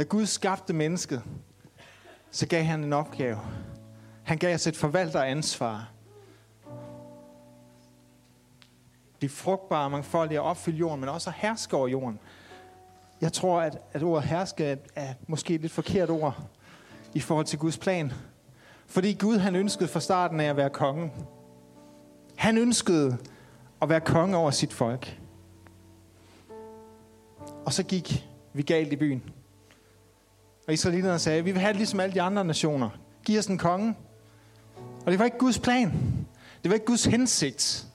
Da Gud skabte mennesket, så gav han en opgave. Han gav os et forvalteransvar. De frugtbare, mangfoldige og opfylde jorden, men også at herske over jorden. Jeg tror, at, at ordet herske er, er måske et lidt forkert ord i forhold til Guds plan. Fordi Gud han ønskede fra starten af at være kongen. Han ønskede at være konge over sit folk. Og så gik vi galt i byen. Og israelitterne sagde, vi vil have det ligesom alle de andre nationer. Giv os en konge. Og det var ikke Guds plan. Det var ikke Guds hensigt.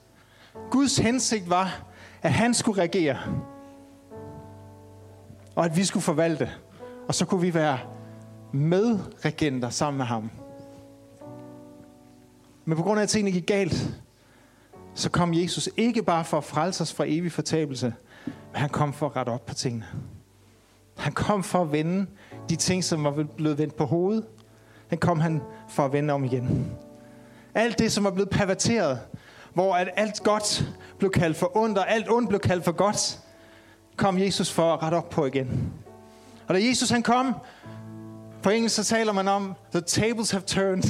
Guds hensigt var, at han skulle regere. Og at vi skulle forvalte. Og så kunne vi være medregenter sammen med ham. Men på grund af, at tingene gik galt, så kom Jesus ikke bare for at frelse os fra evig fortabelse, men han kom for at rette op på tingene. Han kom for at vende de ting, som var blevet vendt på hovedet. Den kom han for at vende om igen. Alt det, som var blevet perverteret, hvor at alt godt blev kaldt for ondt, og alt ondt blev kaldt for godt, kom Jesus for at rette op på igen. Og da Jesus han kom, på engelsk så taler man om, the tables have turned.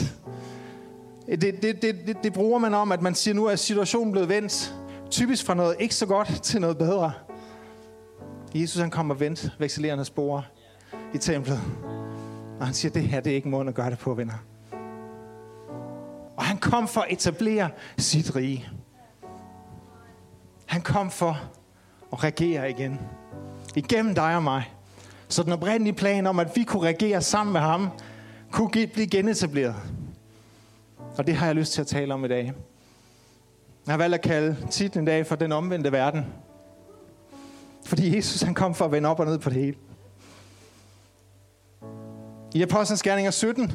Det, det, det, det, det bruger man om, at man siger, nu er situationen blevet vendt. Typisk fra noget ikke så godt til noget bedre. Jesus han kommer og vendte vekselerende spore i templet. Og han siger, det her det er ikke måden at gøre det på, venner. Og han kom for at etablere sit rige. Han kom for at regere igen. Igennem dig og mig. Så den oprindelige plan om, at vi kunne regere sammen med ham, kunne blive genetableret. Og det har jeg lyst til at tale om i dag. Jeg har valgt at kalde titlen i dag for Den omvendte verden. Fordi Jesus han kom for at vende op og ned på det hele. I Apostlenes Gerninger 17,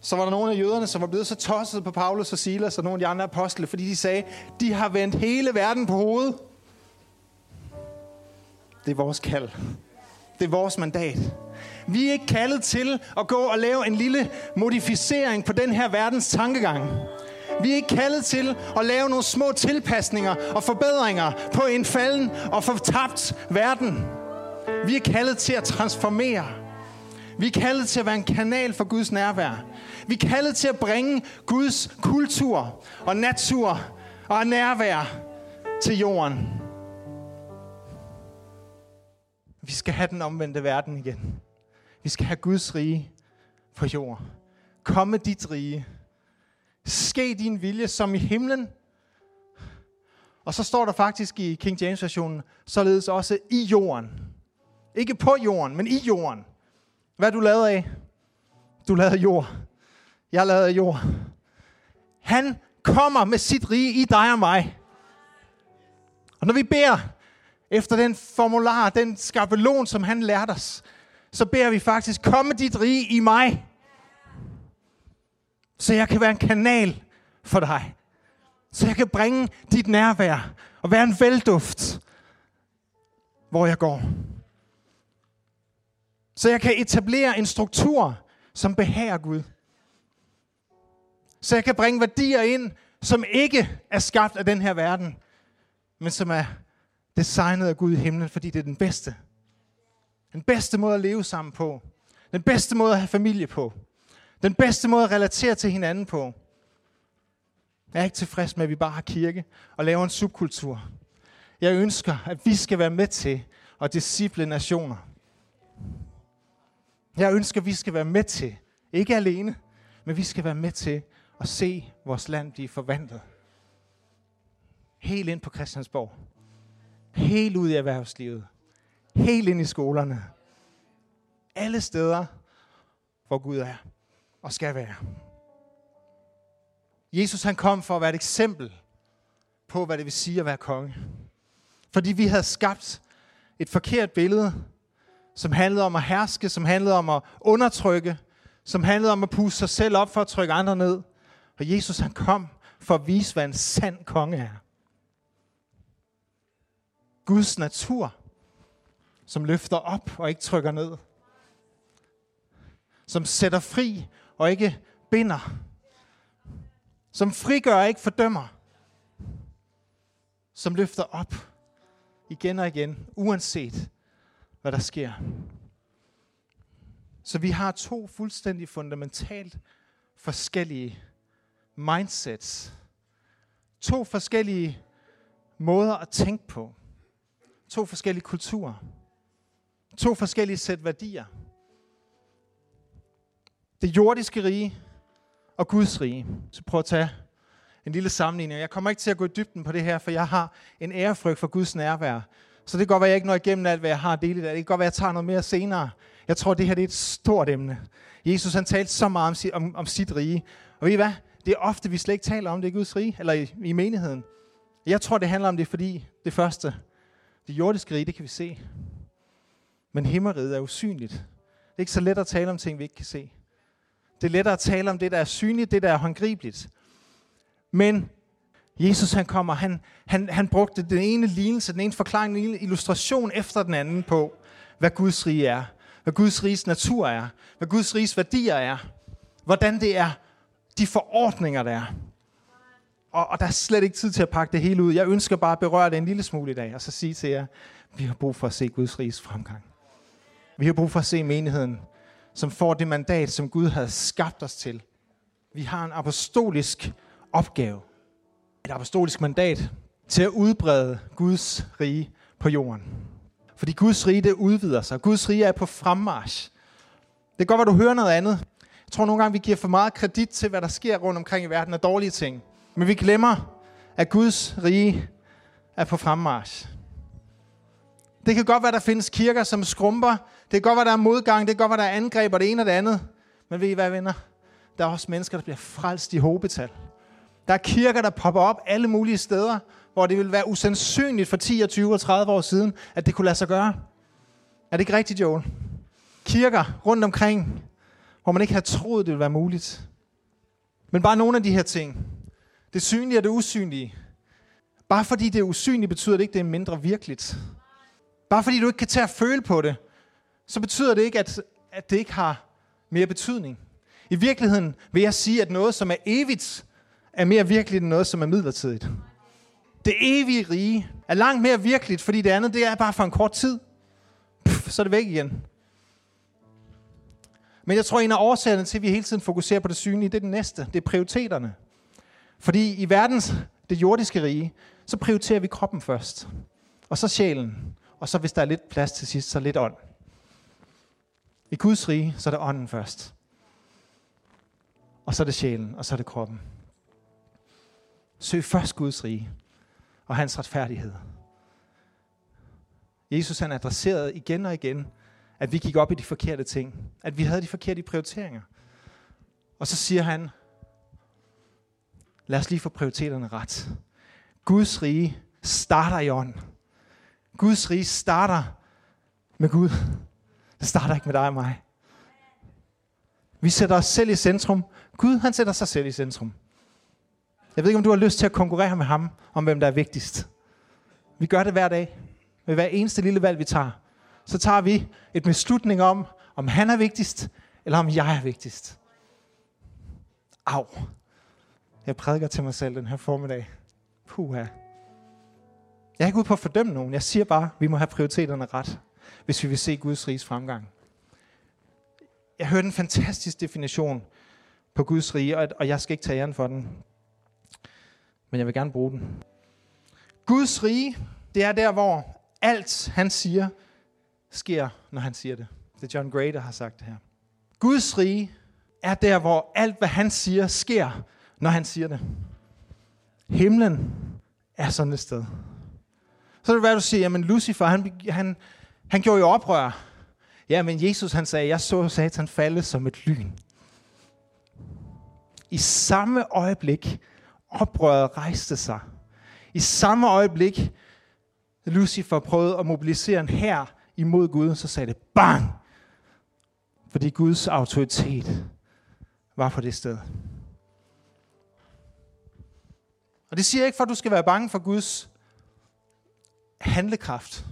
så var der nogle af jøderne, som var blevet så tosset på Paulus og Silas og nogle af de andre apostle, fordi de sagde, de har vendt hele verden på hovedet. Det er vores kald. Det er vores mandat. Vi er ikke kaldet til at gå og lave en lille modificering på den her verdens tankegang. Vi er ikke kaldet til at lave nogle små tilpasninger og forbedringer på en falden og fortabt verden. Vi er kaldet til at transformere. Vi er kaldet til at være en kanal for Guds nærvær. Vi er kaldet til at bringe Guds kultur og natur og nærvær til jorden. Vi skal have den omvendte verden igen. Vi skal have Guds rige på jord. Komme dit rige. Ske din vilje som i himlen. Og så står der faktisk i King James versionen, således også i jorden. Ikke på jorden, men i jorden. Hvad er du lavet af? Du er lavet af jord. Jeg er lavet af jord. Han kommer med sit rige i dig og mig. Og når vi beder efter den formular, den skabelon, som han lærte os, så beder vi faktisk, komme dit rige i mig, så jeg kan være en kanal for dig. Så jeg kan bringe dit nærvær og være en velduft, hvor jeg går. Så jeg kan etablere en struktur, som behager Gud. Så jeg kan bringe værdier ind, som ikke er skabt af den her verden, men som er designet af Gud i himlen, fordi det er den bedste. Den bedste måde at leve sammen på. Den bedste måde at have familie på. Den bedste måde at relatere til hinanden på. Jeg er ikke tilfreds med, at vi bare har kirke og laver en subkultur. Jeg ønsker, at vi skal være med til at disciple nationer. Jeg ønsker, at vi skal være med til, ikke alene, men vi skal være med til at se vores land blive forvandlet. Helt ind på Christiansborg. Helt ud i erhvervslivet. Helt ind i skolerne. Alle steder, hvor Gud er og skal være. Jesus han kom for at være et eksempel på, hvad det vil sige at være konge. Fordi vi havde skabt et forkert billede, som handlede om at herske, som handlede om at undertrykke, som handlede om at puste sig selv op for at trykke andre ned. Og Jesus han kom for at vise, hvad en sand konge er. Guds natur, som løfter op og ikke trykker ned. Som sætter fri og ikke binder. Som frigør og ikke fordømmer. Som løfter op igen og igen, uanset hvad der sker. Så vi har to fuldstændig fundamentalt forskellige mindsets. To forskellige måder at tænke på. To forskellige kulturer. To forskellige sæt værdier. Det jordiske rige og Guds rige. Så prøv at tage en lille sammenligning. Jeg kommer ikke til at gå i dybden på det her, for jeg har en ærefrygt for Guds nærvær. Så det kan godt være, at jeg ikke når igennem alt, hvad jeg har delt. Det kan godt være, at jeg tager noget mere senere. Jeg tror, det her det er et stort emne. Jesus han talte så meget om, sit, om, om sit rige. Og ved I hvad? Det er ofte, vi slet ikke taler om det i Guds rige, eller i, i menigheden. Jeg tror, det handler om det, fordi det første, det jordiske rige, det kan vi se. Men himmeriget er usynligt. Det er ikke så let at tale om ting, vi ikke kan se. Det er lettere at tale om det, der er synligt, det, der er håndgribeligt. Men Jesus han kommer, han, han, han brugte den ene lignelse, den ene forklaring, den ene illustration efter den anden på, hvad Guds rige er. Hvad Guds riges natur er. Hvad Guds riges værdier er. Hvordan det er de forordninger, der er. Og, og der er slet ikke tid til at pakke det hele ud. Jeg ønsker bare at berøre det en lille smule i dag, og så sige til jer, vi har brug for at se Guds riges fremgang. Vi har brug for at se menigheden, som får det mandat, som Gud havde skabt os til. Vi har en apostolisk opgave, et apostolisk mandat til at udbrede Guds rige på jorden. Fordi Guds rige, det udvider sig. Guds rige er på fremmarsch. Det kan godt være, du hører noget andet. Jeg tror nogle gange, vi giver for meget kredit til, hvad der sker rundt omkring i verden af dårlige ting. Men vi glemmer, at Guds rige er på fremmarsch. Det kan godt være, der findes kirker, som skrumper. Det kan godt være, der er modgang. Det kan godt være, der er angreb og det ene og det andet. Men ved I hvad, venner? Der er også mennesker, der bliver frelst i hobetal. Der er kirker, der popper op alle mulige steder, hvor det ville være usandsynligt for 10, 20 og 30 år siden, at det kunne lade sig gøre. Er det ikke rigtigt, Joel? Kirker rundt omkring, hvor man ikke havde troet, det ville være muligt. Men bare nogle af de her ting. Det synlige og det usynlige. Bare fordi det er usynligt, betyder det ikke, det er mindre virkeligt. Bare fordi du ikke kan tage at føle på det, så betyder det ikke, at, at det ikke har mere betydning. I virkeligheden vil jeg sige, at noget, som er evigt, er mere virkeligt end noget, som er midlertidigt. Det evige rige er langt mere virkeligt, fordi det andet, det er bare for en kort tid. Puff, så er det væk igen. Men jeg tror, en af årsagerne til, at vi hele tiden fokuserer på det synlige, det er det næste. Det er prioriteterne. Fordi i verdens, det jordiske rige, så prioriterer vi kroppen først. Og så sjælen. Og så hvis der er lidt plads til sidst, så lidt ånd. I Guds rige, så er det ånden først. Og så er det sjælen, og så er det kroppen. Søg først Guds rige og hans retfærdighed. Jesus han adresserede igen og igen, at vi gik op i de forkerte ting. At vi havde de forkerte prioriteringer. Og så siger han, lad os lige få prioriteterne ret. Guds rige starter i ånden. Guds rige starter med Gud. Det starter ikke med dig og mig. Vi sætter os selv i centrum. Gud, han sætter sig selv i centrum. Jeg ved ikke, om du har lyst til at konkurrere med ham, om hvem der er vigtigst. Vi gør det hver dag. Med hver eneste lille valg, vi tager. Så tager vi et beslutning om, om han er vigtigst, eller om jeg er vigtigst. Au. Jeg prædiker til mig selv den her formiddag. Puha. Jeg er ikke ude på at fordømme nogen. Jeg siger bare, at vi må have prioriteterne ret, hvis vi vil se Guds riges fremgang. Jeg hørte en fantastisk definition på Guds rige, og jeg skal ikke tage æren for den men jeg vil gerne bruge den. Guds rige, det er der, hvor alt, han siger, sker, når han siger det. Det er John Gray, der har sagt det her. Guds rige er der, hvor alt, hvad han siger, sker, når han siger det. Himlen er sådan et sted. Så er det hvad du siger, jamen Lucifer, han, han, han gjorde jo oprør. Ja, men Jesus han sagde, jeg så satan falde som et lyn. I samme øjeblik, oprøret rejste sig. I samme øjeblik, Lucifer prøvede at mobilisere en her imod Gud, så sagde det bang! Fordi Guds autoritet var på det sted. Og det siger jeg ikke, for at du skal være bange for Guds handlekraft.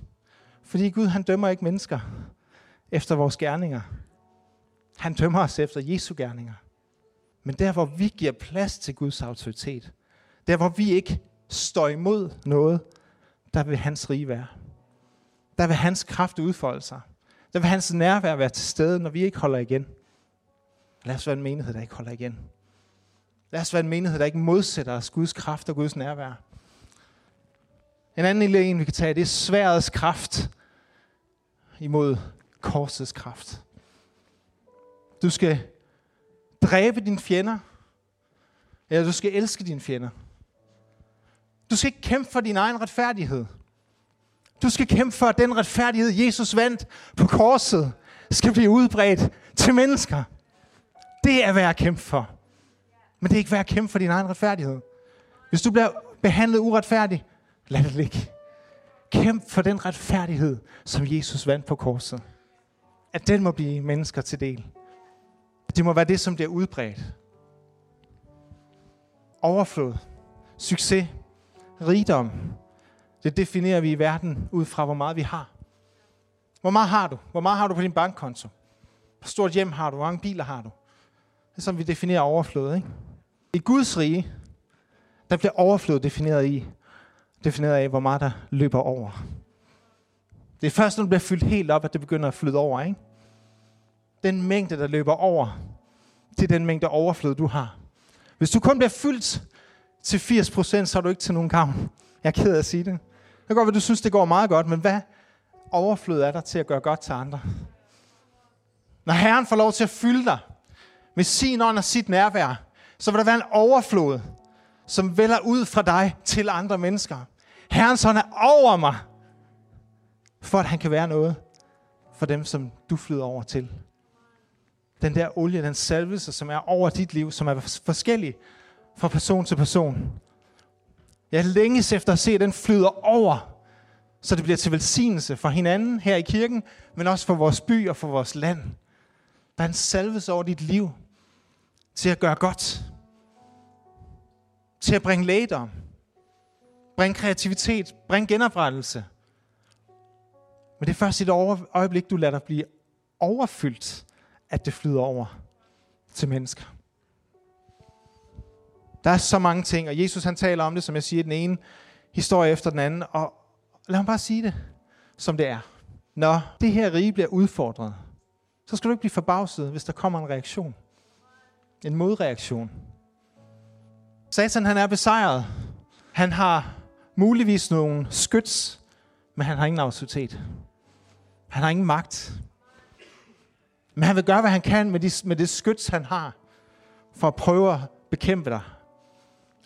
Fordi Gud, han dømmer ikke mennesker efter vores gerninger. Han dømmer os efter Jesu gerninger. Men der, hvor vi giver plads til Guds autoritet, der, hvor vi ikke står imod noget, der vil hans rige være. Der vil hans kraft udfolde sig. Der vil hans nærvær være til stede, når vi ikke holder igen. Lad os være en menighed, der ikke holder igen. Lad os være en menighed, der ikke modsætter os Guds kraft og Guds nærvær. En anden lille en, vi kan tage, det er sværets kraft imod korsets kraft. Du skal dræbe dine fjender, eller du skal elske dine fjender. Du skal ikke kæmpe for din egen retfærdighed. Du skal kæmpe for, at den retfærdighed, Jesus vandt på korset, skal blive udbredt til mennesker. Det er værd at kæmpe for. Men det er ikke værd at kæmpe for din egen retfærdighed. Hvis du bliver behandlet uretfærdigt, lad det ligge. Kæmp for den retfærdighed, som Jesus vandt på korset. At den må blive mennesker til del. Det må være det, som bliver udbredt. Overflod, succes, rigdom, det definerer vi i verden ud fra, hvor meget vi har. Hvor meget har du? Hvor meget har du på din bankkonto? Hvor stort hjem har du? Hvor mange biler har du? Det er sådan, vi definerer overflod. Ikke? I Guds rige, der bliver overflod defineret i, defineret af, hvor meget der løber over. Det er først, når det bliver fyldt helt op, at det begynder at flyde over. Ikke? Den mængde, der løber over, til den mængde overflod, du har. Hvis du kun bliver fyldt til 80%, så er du ikke til nogen gavn. Jeg er ked af at sige det. Det kan godt være, du synes, det går meget godt, men hvad overflod er der til at gøre godt til andre? Når Herren får lov til at fylde dig med sin ånd og sit nærvær, så vil der være en overflod, som vælger ud fra dig til andre mennesker. Herrens ånd er over mig, for at han kan være noget for dem, som du flyder over til. Den der olie, den salvelse, som er over dit liv, som er forskellig fra person til person. Jeg længes efter at se, at den flyder over, så det bliver til velsignelse for hinanden her i kirken, men også for vores by og for vores land. Der er en salvelse over dit liv til at gøre godt. Til at bringe lægedom. Bringe kreativitet. Bringe genoprettelse. Men det er først i et øjeblik, du lader dig blive overfyldt, at det flyder over til mennesker. Der er så mange ting, og Jesus han taler om det, som jeg siger, den ene historie efter den anden. Og lad mig bare sige det, som det er. Når det her rige bliver udfordret, så skal du ikke blive forbavset, hvis der kommer en reaktion. En modreaktion. Satan han er besejret. Han har muligvis nogle skyts, men han har ingen autoritet. Han har ingen magt. Men han vil gøre, hvad han kan med, de, med det skyts, han har, for at prøve at bekæmpe dig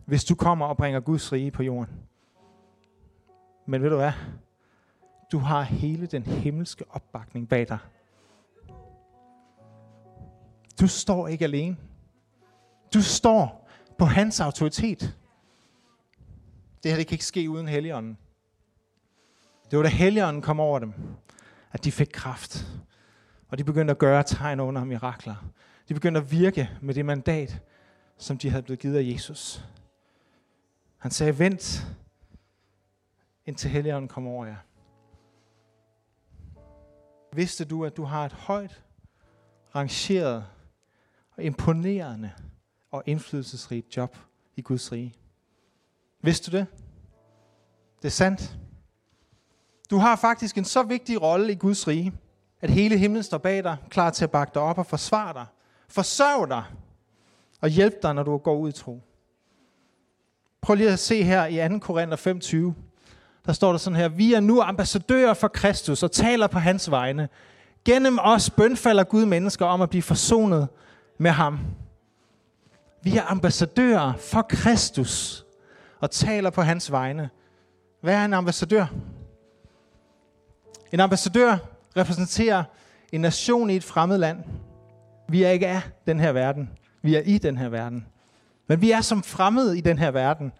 hvis du kommer og bringer Guds rige på jorden. Men ved du hvad? Du har hele den himmelske opbakning bag dig. Du står ikke alene. Du står på hans autoritet. Det her det kan ikke ske uden Helligånden. Det var da Helligånden kom over dem, at de fik kraft. Og de begyndte at gøre tegn under mirakler. De begyndte at virke med det mandat, som de havde blevet givet af Jesus. Han sagde, vent, indtil Helligånden kommer over jer. Vidste du, at du har et højt, rangeret og imponerende og indflydelsesrigt job i Guds rige? Vidste du det? Det er sandt. Du har faktisk en så vigtig rolle i Guds rige, at hele himlen står bag dig, klar til at bakke dig op og forsvare dig, forsørge dig og hjælpe dig, når du går ud i tro. Prøv lige at se her i 2. Korinther 5.20. Der står der sådan her, vi er nu ambassadører for Kristus og taler på hans vegne. Gennem os bønfalder Gud mennesker om at blive forsonet med ham. Vi er ambassadører for Kristus og taler på hans vegne. Hvad er en ambassadør? En ambassadør repræsenterer en nation i et fremmed land. Vi er ikke af den her verden. Vi er i den her verden. Men vi er som fremmede i den her verden,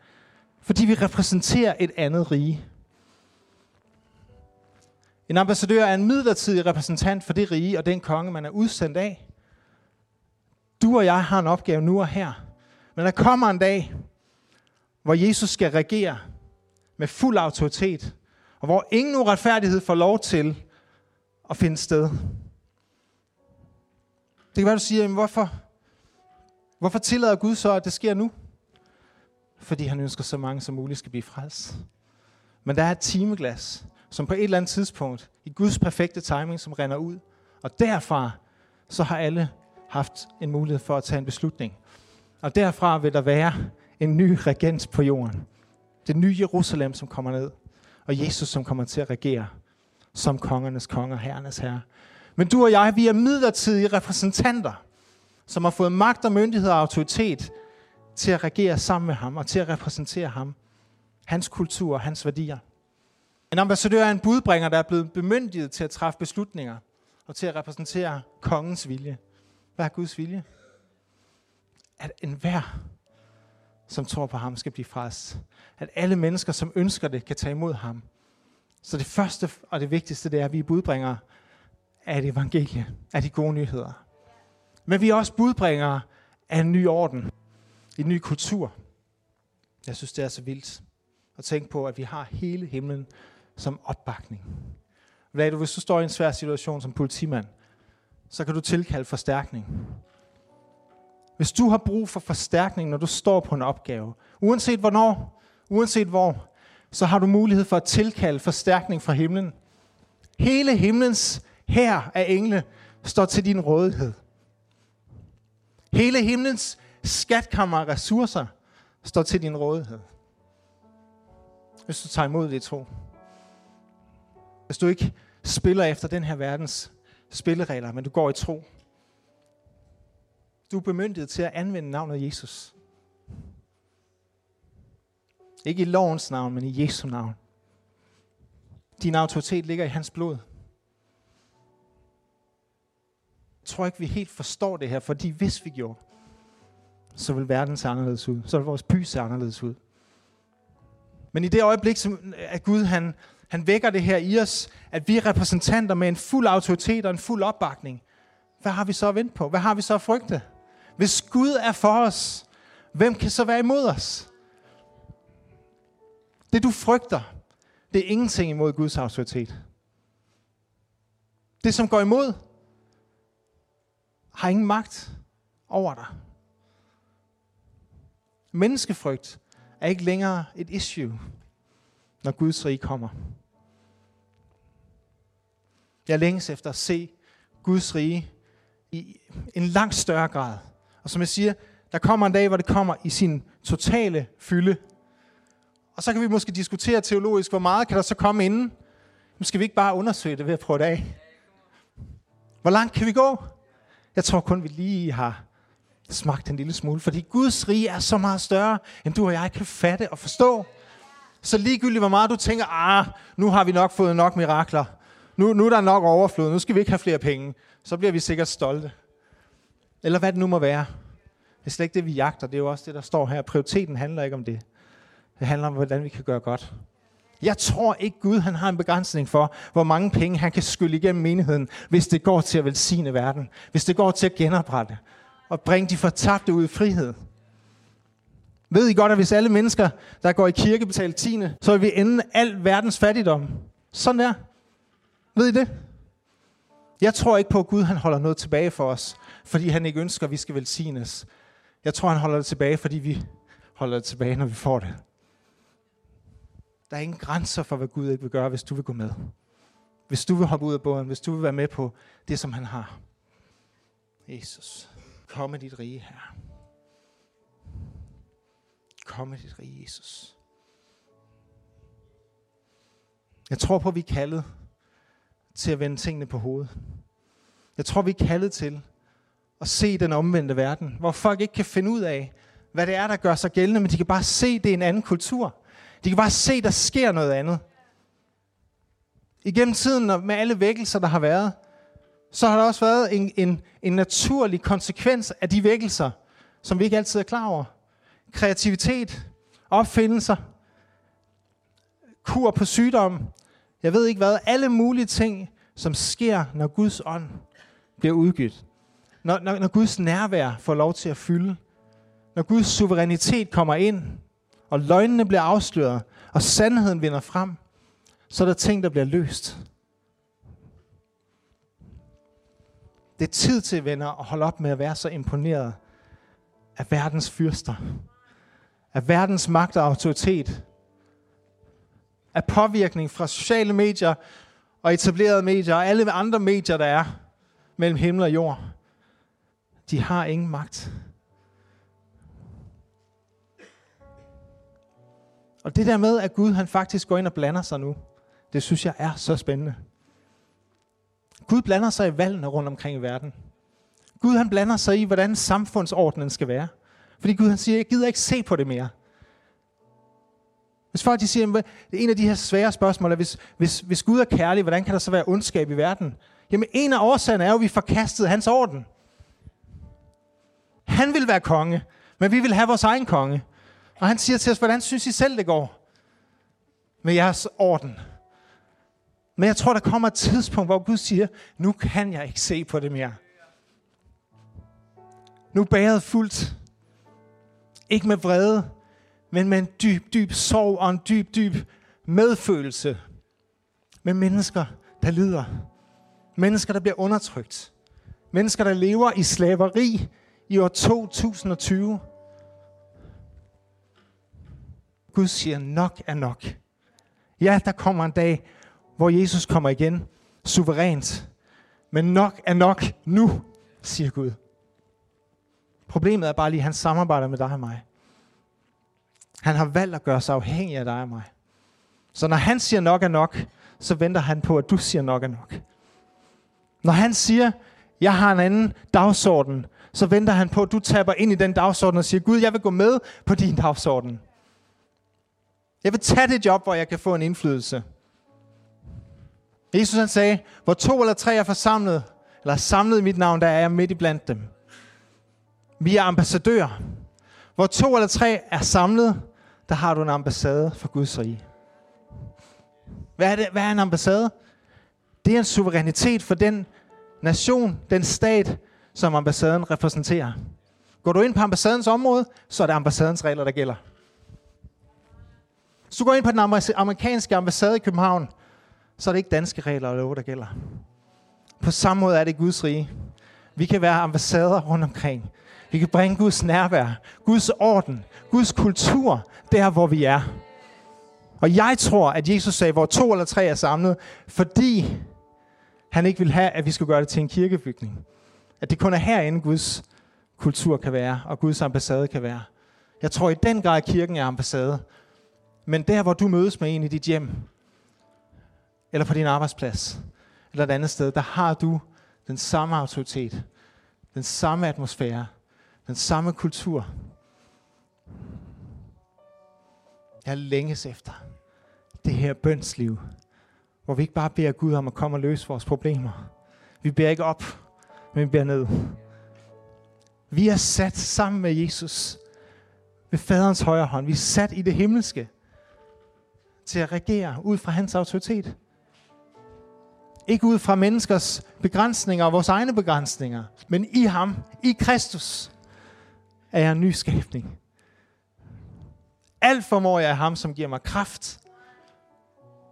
fordi vi repræsenterer et andet rige. En ambassadør er en midlertidig repræsentant for det rige og den konge, man er udsendt af. Du og jeg har en opgave nu og her. Men der kommer en dag, hvor Jesus skal regere med fuld autoritet, og hvor ingen uretfærdighed får lov til at finde sted. Det kan være, du siger, hvorfor, Hvorfor tillader Gud så, at det sker nu? Fordi han ønsker så mange som muligt skal blive frelst. Men der er et timeglas, som på et eller andet tidspunkt, i Guds perfekte timing, som render ud. Og derfra, så har alle haft en mulighed for at tage en beslutning. Og derfra vil der være en ny regent på jorden. Det nye Jerusalem, som kommer ned. Og Jesus, som kommer til at regere som kongernes konger, herrenes herre. Men du og jeg, vi er midlertidige repræsentanter, som har fået magt og myndighed og autoritet til at regere sammen med ham og til at repræsentere ham. Hans kultur og hans værdier. En ambassadør er en budbringer, der er blevet bemyndiget til at træffe beslutninger og til at repræsentere kongens vilje. Hvad er Guds vilje? At enhver, som tror på ham, skal blive frelst. At alle mennesker, som ønsker det, kan tage imod ham. Så det første og det vigtigste, det er, at vi er budbringere af et evangelie, af de gode nyheder. Men vi er også budbringere af en ny orden, en ny kultur. Jeg synes, det er så vildt at tænke på, at vi har hele himlen som opbakning. Hvad du, hvis du står i en svær situation som politimand, så kan du tilkalde forstærkning. Hvis du har brug for forstærkning, når du står på en opgave, uanset hvornår, uanset hvor, så har du mulighed for at tilkalde forstærkning fra himlen. Hele himlens her af engle står til din rådighed. Hele himlens skatkammer af ressourcer står til din rådighed. Hvis du tager imod det i tro. Hvis du ikke spiller efter den her verdens spilleregler, men du går i tro. Du er bemyndiget til at anvende navnet Jesus. Ikke i lovens navn, men i Jesu navn. Din autoritet ligger i hans blod. Jeg tror ikke, vi helt forstår det her, fordi hvis vi gjorde, så vil verden se anderledes ud. Så vil vores by se anderledes ud. Men i det øjeblik, som at Gud han, han vækker det her i os, at vi er repræsentanter med en fuld autoritet og en fuld opbakning, hvad har vi så at vente på? Hvad har vi så at frygte? Hvis Gud er for os, hvem kan så være imod os? Det du frygter, det er ingenting imod Guds autoritet. Det som går imod, har ingen magt over dig. Menneskefrygt er ikke længere et issue, når Guds rige kommer. Jeg længes efter at se Guds rige i en langt større grad. Og som jeg siger, der kommer en dag, hvor det kommer i sin totale fylde. Og så kan vi måske diskutere teologisk, hvor meget kan der så komme inden? Nu skal vi ikke bare undersøge det ved at prøve det af. Hvor langt kan vi gå? Jeg tror kun, vi lige har smagt en lille smule, fordi Guds rige er så meget større, end du og jeg kan fatte og forstå. Så ligegyldigt hvor meget du tænker, ah, nu har vi nok fået nok mirakler, nu, nu er der nok overflod, nu skal vi ikke have flere penge, så bliver vi sikkert stolte. Eller hvad det nu må være. Det er slet ikke det, vi jagter. Det er jo også det, der står her. Prioriteten handler ikke om det. Det handler om, hvordan vi kan gøre godt. Jeg tror ikke, Gud han har en begrænsning for, hvor mange penge han kan skylle igennem menigheden, hvis det går til at velsigne verden. Hvis det går til at genoprette og bringe de fortabte ud i frihed. Ved I godt, at hvis alle mennesker, der går i kirke, betaler tiende, så vil vi ende al verdens fattigdom. Sådan der. Ved I det? Jeg tror ikke på, at Gud han holder noget tilbage for os, fordi han ikke ønsker, at vi skal velsignes. Jeg tror, han holder det tilbage, fordi vi holder det tilbage, når vi får det. Der er ingen grænser for, hvad Gud ikke vil gøre, hvis du vil gå med. Hvis du vil hoppe ud af båden, hvis du vil være med på det, som han har. Jesus, kom med dit rige her. Kom med dit rige, Jesus. Jeg tror på, at vi er kaldet til at vende tingene på hovedet. Jeg tror, vi er kaldet til at se den omvendte verden, hvor folk ikke kan finde ud af, hvad det er, der gør sig gældende, men de kan bare se, det er en anden kultur. De kan bare se, der sker noget andet. Igennem tiden med alle vækkelser, der har været, så har der også været en, en, en naturlig konsekvens af de vækkelser, som vi ikke altid er klar over. Kreativitet, opfindelser, kur på sygdom, jeg ved ikke hvad, alle mulige ting, som sker, når Guds ånd bliver udgivet. Når, når, når Guds nærvær får lov til at fylde. Når Guds suverænitet kommer ind, og løgnene bliver afsløret, og sandheden vinder frem, så er der ting, der bliver løst. Det er tid til, venner, at holde op med at være så imponeret af verdens fyrster. Af verdens magt og autoritet. af påvirkning fra sociale medier og etablerede medier og alle andre medier, der er mellem himmel og jord, de har ingen magt. Og det der med, at Gud han faktisk går ind og blander sig nu, det synes jeg er så spændende. Gud blander sig i valgene rundt omkring i verden. Gud han blander sig i, hvordan samfundsordenen skal være. Fordi Gud han siger, jeg gider ikke se på det mere. Hvis folk de siger, at en af de her svære spørgsmål, er, hvis, hvis, hvis Gud er kærlig, hvordan kan der så være ondskab i verden? Jamen en af årsagerne er jo, at vi forkastede hans orden. Han vil være konge, men vi vil have vores egen konge. Og han siger til os, hvordan synes I selv, det går med jeres orden? Men jeg tror, der kommer et tidspunkt, hvor Gud siger, nu kan jeg ikke se på det mere. Nu bæret fuldt. Ikke med vrede, men med en dyb, dyb sorg og en dyb, dyb medfølelse med mennesker, der lider. Mennesker, der bliver undertrykt. Mennesker, der lever i slaveri i år 2020. Gud siger, nok er nok. Ja, der kommer en dag, hvor Jesus kommer igen, suverænt. Men nok er nok nu, siger Gud. Problemet er bare lige, at han samarbejder med dig og mig. Han har valgt at gøre sig afhængig af dig og mig. Så når han siger nok er nok, så venter han på, at du siger nok er nok. Når han siger, jeg har en anden dagsorden, så venter han på, at du taber ind i den dagsorden og siger, Gud, jeg vil gå med på din dagsorden. Jeg vil tage det job, hvor jeg kan få en indflydelse. Jesus han sagde, hvor to eller tre er forsamlet, eller samlet i mit navn, der er jeg midt i blandt dem. Vi er ambassadører. Hvor to eller tre er samlet, der har du en ambassade for Guds rige. Hvad er, det? Hvad er en ambassade? Det er en suverænitet for den nation, den stat, som ambassaden repræsenterer. Går du ind på ambassadens område, så er det ambassadens regler, der gælder. Hvis du går ind på den amerikanske ambassade i København, så er det ikke danske regler og love, der gælder. På samme måde er det Guds rige. Vi kan være ambassader rundt omkring. Vi kan bringe Guds nærvær, Guds orden, Guds kultur, der hvor vi er. Og jeg tror, at Jesus sagde, hvor to eller tre er samlet, fordi han ikke vil have, at vi skulle gøre det til en kirkebygning. At det kun er herinde, Guds kultur kan være, og Guds ambassade kan være. Jeg tror i den grad, at kirken er ambassade. Men der, hvor du mødes med en i dit hjem, eller på din arbejdsplads, eller et andet sted, der har du den samme autoritet, den samme atmosfære, den samme kultur. Jeg længes efter det her bønsliv, hvor vi ikke bare beder Gud om at komme og løse vores problemer. Vi beder ikke op, men vi beder ned. Vi er sat sammen med Jesus ved faderens højre hånd. Vi er sat i det himmelske til at regere ud fra hans autoritet. Ikke ud fra menneskers begrænsninger og vores egne begrænsninger, men i ham, i Kristus, er jeg en ny skabning. Alt formår jeg af ham, som giver mig kraft.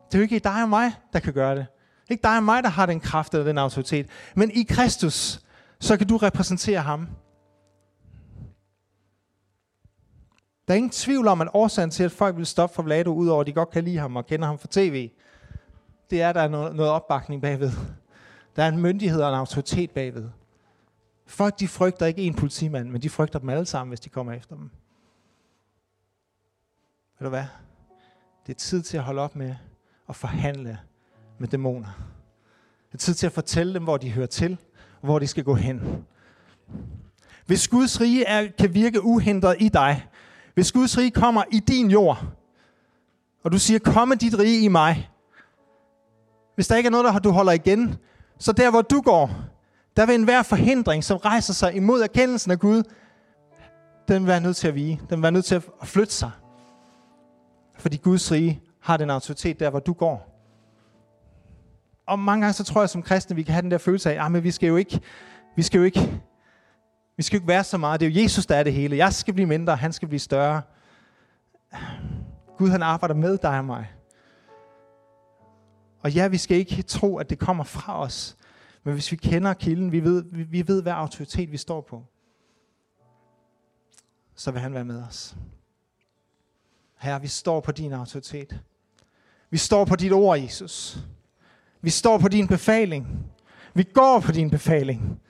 Det er jo ikke dig og mig, der kan gøre det. Ikke dig og mig, der har den kraft eller den autoritet. Men i Kristus, så kan du repræsentere ham. Der er ingen tvivl om, at årsagen til, at folk vil stoppe for Vlado, udover at de godt kan lide ham og kender ham fra tv, det er, at der er noget, noget opbakning bagved. Der er en myndighed og en autoritet bagved. Folk de frygter ikke en politimand, men de frygter dem alle sammen, hvis de kommer efter dem. Ved du hvad? Det er tid til at holde op med at forhandle med dæmoner. Det er tid til at fortælle dem, hvor de hører til, og hvor de skal gå hen. Hvis Guds rige er, kan virke uhindret i dig, hvis Guds rige kommer i din jord, og du siger, komme dit rige i mig, hvis der ikke er noget, der du holder igen, så der hvor du går, der vil enhver forhindring, som rejser sig imod erkendelsen af Gud, den vil være nødt til at vige. Den vil være nødt til at flytte sig. Fordi Guds rige har den autoritet der, hvor du går. Og mange gange så tror jeg som kristne, vi kan have den der følelse af, ah, at vi skal jo ikke, vi skal jo ikke, vi skal jo ikke være så meget. Det er jo Jesus, der er det hele. Jeg skal blive mindre, han skal blive større. Gud han arbejder med dig og mig. Og ja, vi skal ikke tro, at det kommer fra os. Men hvis vi kender kilden, vi ved, vi, vi ved, hvad autoritet vi står på, så vil han være med os. Herre, vi står på din autoritet. Vi står på dit ord, Jesus. Vi står på din befaling. Vi går på din befaling.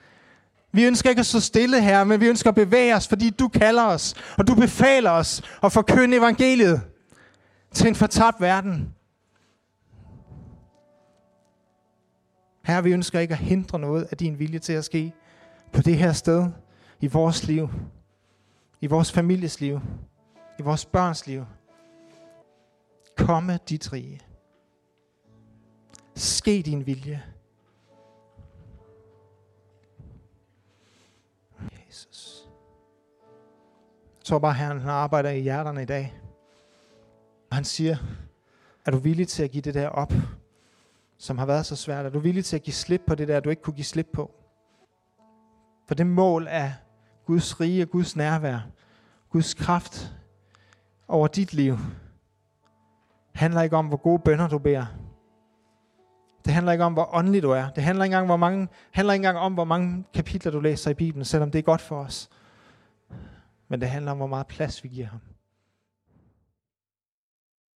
Vi ønsker ikke at stå stille her, men vi ønsker at bevæge os, fordi du kalder os, og du befaler os at forkynde evangeliet til en fortabt verden. Her vi ønsker ikke at hindre noget af din vilje til at ske på det her sted, i vores liv, i vores families liv, i vores børns liv. Komme dit rige. Ske din vilje. Jesus. Jeg tror bare, Herren han arbejder i hjerterne i dag. Og han siger, er du villig til at give det der op, som har været så svært? Er du villig til at give slip på det der, du ikke kunne give slip på? For det mål er Guds rige og Guds nærvær, Guds kraft over dit liv, handler ikke om, hvor gode bønder du beder. Det handler ikke om, hvor åndelig du er. Det handler ikke engang, hvor mange, handler ikke engang om, hvor mange kapitler du læser i Bibelen, selvom det er godt for os. Men det handler om, hvor meget plads vi giver ham.